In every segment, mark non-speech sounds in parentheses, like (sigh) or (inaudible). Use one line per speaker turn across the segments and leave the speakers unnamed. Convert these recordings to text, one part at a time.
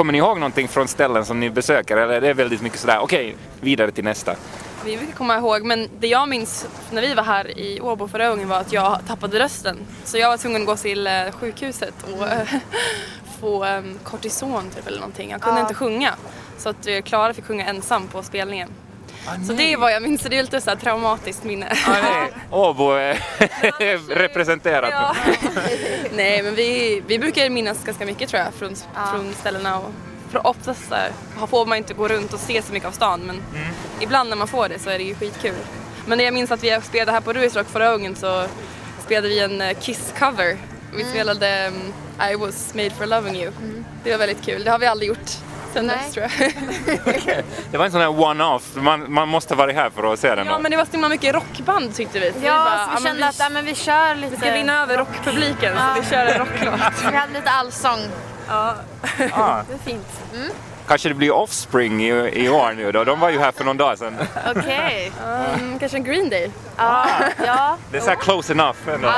kommer ni ihåg någonting från ställen som ni besöker eller är det väldigt mycket sådär, okej, vidare till nästa?
Vi brukar komma ihåg, men det jag minns när vi var här i Åbo förra gången var att jag tappade rösten. Så jag var tvungen att gå till eh, sjukhuset och (laughs) få um, kortison typ eller någonting. Jag kunde
Ja.
inte sjunga. Så att Klara fick sjunga ensam på spelningen.
Ah,
Så det är vad jag minns, så det är lite så här traumatiskt minne.
Ah. Åbo är (laughs) representerat.
Ja. (laughs) Nej men vi, vi brukar minnas ganska mycket tror jag från,
Ja.
från ställena och för oftast så här, får man inte gå runt och se så mycket av stan men ibland när man får det så är det ju skitkul. Men jag minns att vi spelade här på Ruisrock förra gången så spelade vi en eh, Kiss-cover. Vi spelade um, I was made for loving you. Det var väldigt kul, det har vi aldrig gjort sen
Nej.
dess tror jag. (laughs)
Det var en sån här one-off, man, man måste vara här för att se den.
ja men det var så himla mycket rockband tyckte vi. Så vi,
Ja,
bara,
så
"Ja,
vi
men
kände att ja, men vi kör lite...
vi ska vinna över rockpubliken så vi kör en rocklåt. (laughs)
Vi hade lite allsång.
Ja.
Ah, (laughs)
Det är fint.
Kanske det blir Offspring i, i år nu då, de var ju här för någon dag sedan.
Okej.
Mm, kanske en Green Day.
Ja, ja.
Det är så här close enough ändå.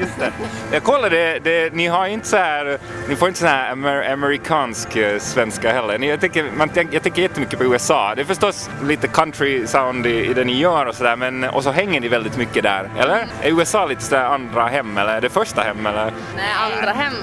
Just det. Jag kollade, det, ni har inte så här, ni får inte så här amer, amerikansk eh, svenska heller. Ni, jag, tänker, man, jag tänker jättemycket på USA. Det är förstås lite country sound i, i det ni gör och sådär men och så hänger ni väldigt mycket där, eller? Är USA lite sådär andra hem eller är det första hem eller?
Nej, andra hem.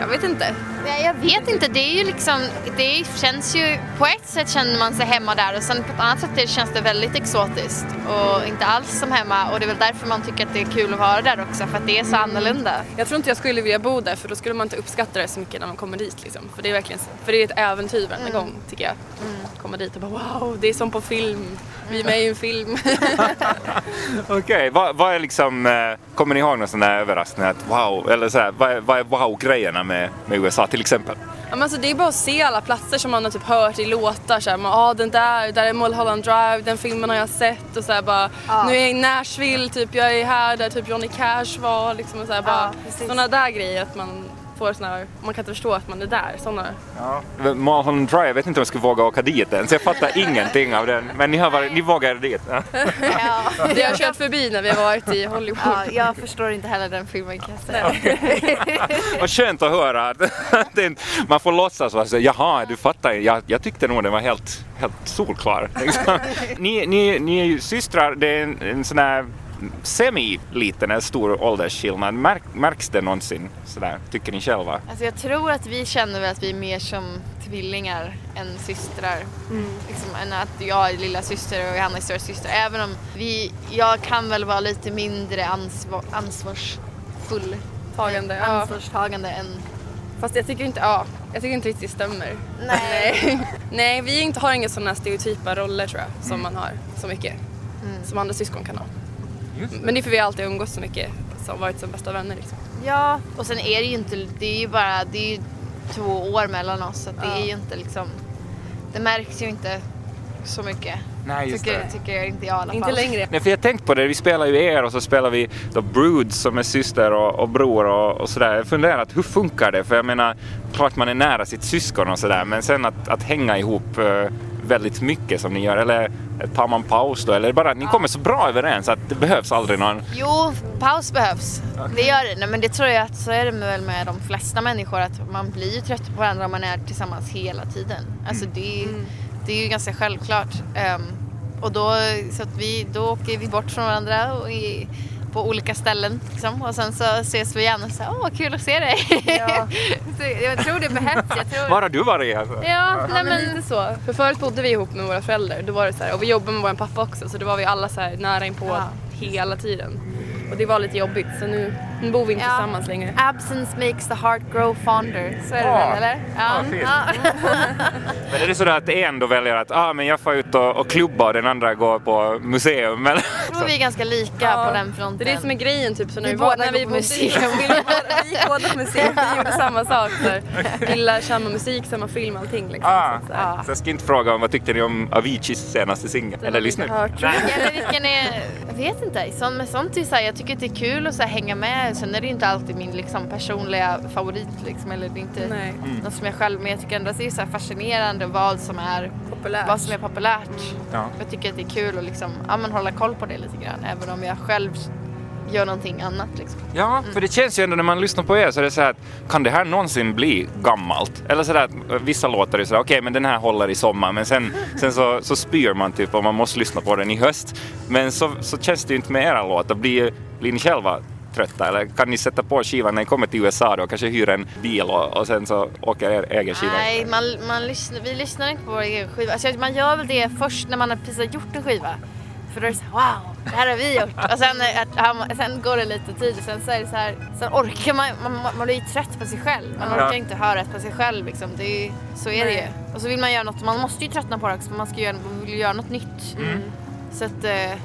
Jag vet inte.
Nej, jag vet inte. Det är ju liksom, det känns ju, på ett sätt känner man sig hemma där och sen på ett annat sätt det känns det väldigt exotiskt och inte alls som hemma och det är väl därför man tycker att det är kul att vara där också för att det är så annorlunda.
Jag tror inte jag skulle vilja bo där för då skulle man inte uppskatta det så mycket när man kommer dit liksom. För det är verkligen, för det är ett äventyr varje gång tycker jag. Komma dit och bara wow, det är som på film. Vi är med i en film. (laughs)
Okej, vad, vad är liksom, eh, kommer ni ihåg någon sån där överraskning att wow, eller så här, vad är, vad är wow-grejerna med, med USA till exempel?
Ja, men alltså, det är bara att se alla platser som man har typ hört i låtar. Så här, man, ah, den där, där är Mulholland Drive, den filmen har jag sett. Och så här, bara,
Ja.
Nu är jag i Nashville, typ, jag är här där typ Johnny Cash var. Liksom, och så här, bara,
precis.
sådana där grejer. Att man, får såna här, man kan inte förstå att man är där. Såna.
Mulholland Drive, jag vet inte om jag skulle våga åka dit ens. Jag fattar (laughs) ingenting av den. Men ni, har varit, ni vågar dit? Ja. (laughs)
Ja. (laughs)
Det har kört förbi när vi har varit i Hollywood.
Ja, jag förstår inte heller den filmen kan jag säga.
Vad skönt att höra man får låtsas vara så jaha, du fattar. Jag, jag tyckte nog den var helt, helt solklar. Liksom. Ni, ni, ni är ju systrar, det är en, en sån här semi-liten, eller stor åldersskillnad. Märk, märks det någonsin sådär, tycker ni själva?
Alltså jag tror att vi känner väl att vi är mer som tvillingar än systrar. Liksom, än att jag är lilla syster och Johanna är stora syster. Även om vi, jag kan väl vara lite mindre ansvar, ansvarsfull.
Tagande, ja.
Ansvarstagande än...
Fast jag tycker inte, ja, jag tycker inte riktigt det stämmer.
Nej. (laughs)
Nej, vi inte, har inga sådana stereotypa roller tror jag, som man har så mycket. Som andra syskon kan ha. Men det är för vi alltid umgås så mycket, som varit som bästa vänner liksom.
Ja, och sen är det ju inte, det är ju bara, det är ju två år mellan oss så att det
Ja.
är ju inte liksom, det märks ju inte så mycket.
Nej,
tycker, tycker jag inte jag i alla fall.
Inte längre.
Nej, för jag har tänkt på det, vi spelar ju er och så spelar vi då Broods som är syster och, och bror och, och sådär. Jag har funderat, hur funkar det? För jag menar, klart man är nära sitt syskon och sådär, men sen att, att hänga ihop eh, väldigt mycket som ni gör, eller tar man paus då? Eller bara, ni kommer så bra överens att det behövs aldrig någon...
Jo, paus behövs. Det gör det. Nej, men det tror jag att så är det väl med de flesta människor att man blir ju trött på varandra om man är tillsammans hela tiden. Alltså det, är- det är ju ganska självklart. Ehm, och då, så att vi, då åker vi bort från varandra och i, på olika ställen liksom. och sen så ses vi igen och så åh vad kul att se dig.
Ja. (laughs)
Jag tror det behövs. Jag tror...
Var har du varit alltså?
Ja,
Ja,
nej,
men
men,
lite så. För förut bodde vi ihop med våra föräldrar. Då var det så här, och vi jobbade med vår pappa också så då var vi alla så här nära inpå
Ja.
hela tiden. Och det var lite jobbigt så nu, nu bor vi inte
Ja.
tillsammans längre.
absence makes the heart grow fonder. Så är det
Ja.
väl eller?
Ja, fint. (laughs) Men är det så att en då väljer att ah, men jag får ut och, och klubba och den andra går på museum? Eller?
Jag tror vi är ganska lika på den fronten.
Det är det som är grejen typ. Så när
Vi
vi,
båda
när
går
vi
på museum. (laughs)
vi, båda, vi gick båda på museum, vi gjorde samma sak. Gillar (laughs) samma musik, samma film, allting liksom.
Ah,
så, så här.
så jag ska inte fråga om vad tyckte ni om Aviciis senaste singel? Eller
har vi
lyssna
inte hört.
Eller vilken är, jag vet inte. Som, med sånt är så här, jag tycker att det är kul att så här, hänga med. Sen är det inte alltid min liksom, personliga favorit liksom, eller det är inte
Nej.
något som jag själv, men jag tycker ändå att det är så här fascinerande vad som är
Populärt.
vad som är populärt.
Ja.
Jag tycker att det är kul att liksom, ja, men hålla koll på det lite grann. Även om jag själv gör någonting annat liksom.
Ja, för det känns ju ändå när man lyssnar på er så är det så här att kan det här någonsin bli gammalt? Eller så där att eh, vissa låtar är så där, okej men den här håller i sommar men sen, sen så, så spyr man typ och man måste lyssna på den i höst. Men så, så känns det ju inte med era låtar. Blir, blir ni själva trötta eller kan ni sätta på skivan när ni kommer till USA då kanske hyra en bil och, och sen så åker er egen skiva?
Nej, man, man lyssnar, vi lyssnar inte på vår egen skiva. Alltså, man gör väl det först när man har precis har gjort en skiva. För då är det så här, wow, det här har vi gjort. Och sen, att, sen går det lite tid och sen så är det så här, sen orkar man, man, man blir ju trött på sig själv. Man orkar
Ja.
inte höra på sig själv liksom. Det är, så är det ju. Och så vill man göra något, man måste ju tröttna på det också, man ska göra, man vill göra något nytt. Så att eh,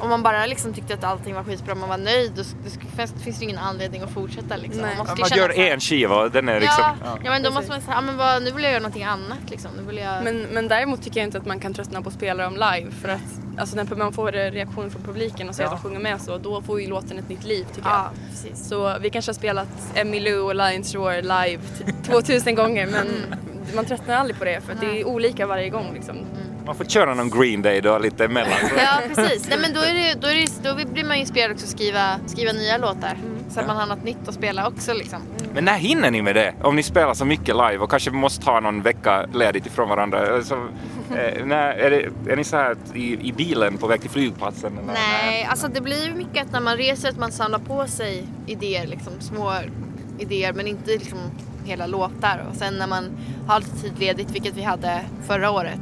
om man bara liksom tyckte att allting var skitbra och man var nöjd, då, då finns, finns det ingen anledning att fortsätta liksom.
Nej.
Man, måste ju
Man gör en skiva den är liksom...
Ja, ja men då måste man säga, ja, men vad, nu vill jag göra någonting annat liksom. Nu vill jag...
Men, men däremot tycker jag inte att man kan tröttna på att spela dem live för att alltså, när man får reaktion från publiken och ser
Ja.
att de sjunger med så då får ju låten ett nytt liv tycker
ja,
jag.
precis.
Så vi kanske har spelat Emmylou och Lions Shore live t- 2000 gånger men man tröttnar aldrig på det för att det är olika varje gång liksom.
Man får köra någon Green Day då lite emellan. (laughs)
Ja precis, Nej, men då, är det, då, är det, då blir man ju inspirerad också att skriva, skriva nya låtar. Så att man har något nytt att spela också liksom.
Men när hinner ni med det? Om ni spelar så mycket live och kanske måste ha någon vecka ledigt ifrån varandra. Alltså, eh, när, är, det, är ni så här i, i bilen på väg till flygplatsen? Eller?
Nej, alltså det blir ju mycket att när man reser att man samlar på sig idéer, liksom små idéer men inte liksom hela låtar. Och sen när man har lite tid ledigt, vilket vi hade förra året,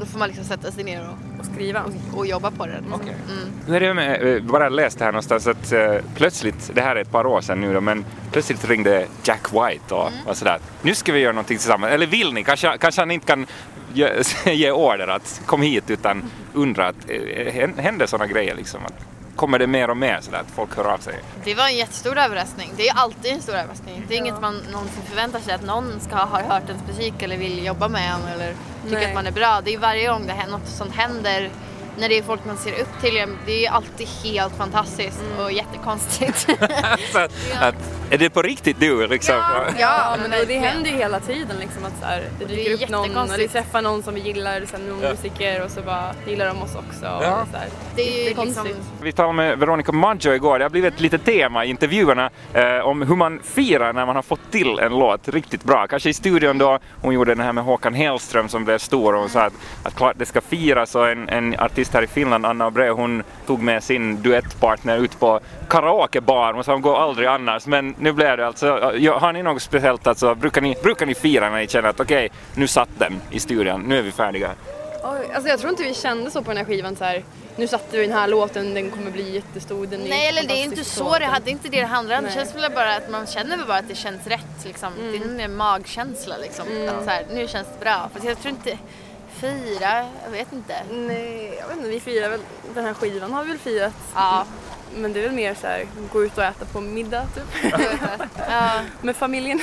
då får man liksom sätta sig ner och,
Och skriva.
och jobba på det. Liksom.
Okej.
Mm.
Nu är det med, eh, bara läst här någonstans att eh, plötsligt, det här är ett par år sedan nu då, men plötsligt ringde Jack White och, och sådär. Nu ska vi göra någonting tillsammans. Eller vill ni? Kanske, kanske han inte kan ge, (laughs) ge order att kom hit utan undrar att eh, händer sådana grejer liksom? Att, kommer det mer och mer sådär att folk hör av sig?
Det var en jättestor överraskning. Det är alltid en stor överraskning. Det är inget man någonsin förväntar sig att någon ska ha hört ens musik eller vill jobba med en eller tycker
Nej.
att man är bra. Det är varje gång det händer något sånt händer när det är folk man ser upp till. Det är alltid helt fantastiskt och jättekonstigt. (laughs)
så att, (laughs) att, är det på riktigt du liksom?
Ja.
Ja, men det, det händer ju hela tiden liksom att så här, det
det är
dyker upp någon och vi träffar någon som vi gillar, sen någon
Ja.
musiker och så bara gillar de oss också. Och
Ja.
så här.
Det är ju liksom...
Vi talade med Veronica Maggio igår. Det har blivit ett litet tema i intervjuerna eh, om hur man firar när man har fått till en låt riktigt bra. Kanske i studion då, hon gjorde den här med Håkan Hellström som blev stor och hon sa att, att klart det ska firas och en, en artist här i Finland, Anna Abreu, hon tog med sin duettpartner ut på karaokebar. Hon sa hon går aldrig annars men nu blev det alltså, har ni något speciellt alltså, brukar ni, brukar ni fira när ni känner att okej, nu satt den i studion, nu är vi färdiga?
Oj, alltså jag tror inte vi kände så på den här skivan så här. Nu satte vi den här låten, den kommer bli jättestor. Den
Nej eller det är inte så,
låt.
det hade inte det det handlar om. Det känns väl bara att man känner väl bara att det känns rätt liksom. Det är en magkänsla liksom. Att så här, nu känns det bra. För jag tror inte, fira, jag vet inte.
Nej, jag vet inte, vi firar väl, den här skivan har vi väl firat.
Ja,
Men det är väl mer så här, gå ut och äta på middag typ. (laughs)
Ja.
Med familjen.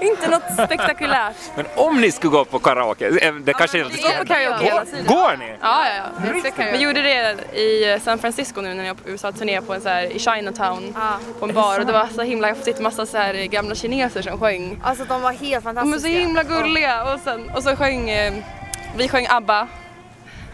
inte något spektakulärt.
Men om ni skulle gå på karaoke, eh, det kanske inte
Vi går på karaoke hela tiden.
Går ni?
Ja, ja, ja. Vi gjorde det i San Francisco nu när jag var på USA-turné på en så här, i Chinatown
Ja.
på en bar och det var så himla häftigt, massa så här gamla kineser som sjöng.
Alltså de var helt
De var så
fantastiska.
himla gulliga och, sen, och så sjöng, eh, vi sjöng ABBA,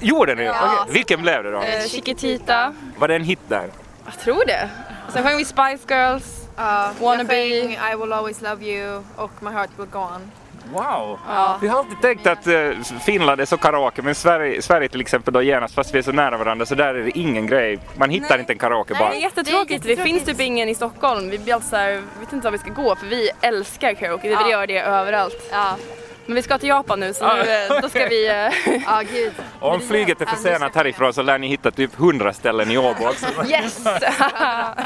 Gjorde ni?
Ja.
Okej. Vilken blev det då?
eh, Chiquitita,
Var det en hit där?
jag tror det. Sen sjöng vi Spice Girls.
Ja,
Wannabe.
jag I will always love you och My heart will go on.
Wow!
Ja.
Vi har alltid tänkt att eh, Finland är så karaoke, men Sverige, Sverige till exempel då genast, fast vi är så nära varandra, så där är det ingen grej. Man hittar
Nej.
inte en karaokebar.
Det är jättetråkigt, det,
Det är
finns
jättetråkigt.
typ ingen i Stockholm. Vi blir alltid så här, vet inte var vi ska gå för vi älskar karaoke, vi vill
Ja.
göra det överallt.
Ja,
Men vi ska till Japan nu så nu, eh, då ska vi... eh,
ja (laughs) gud.
Och om flyget är försenat härifrån så lär ni hitta typ 100 ställen i Åbo också.
Yes! (laughs)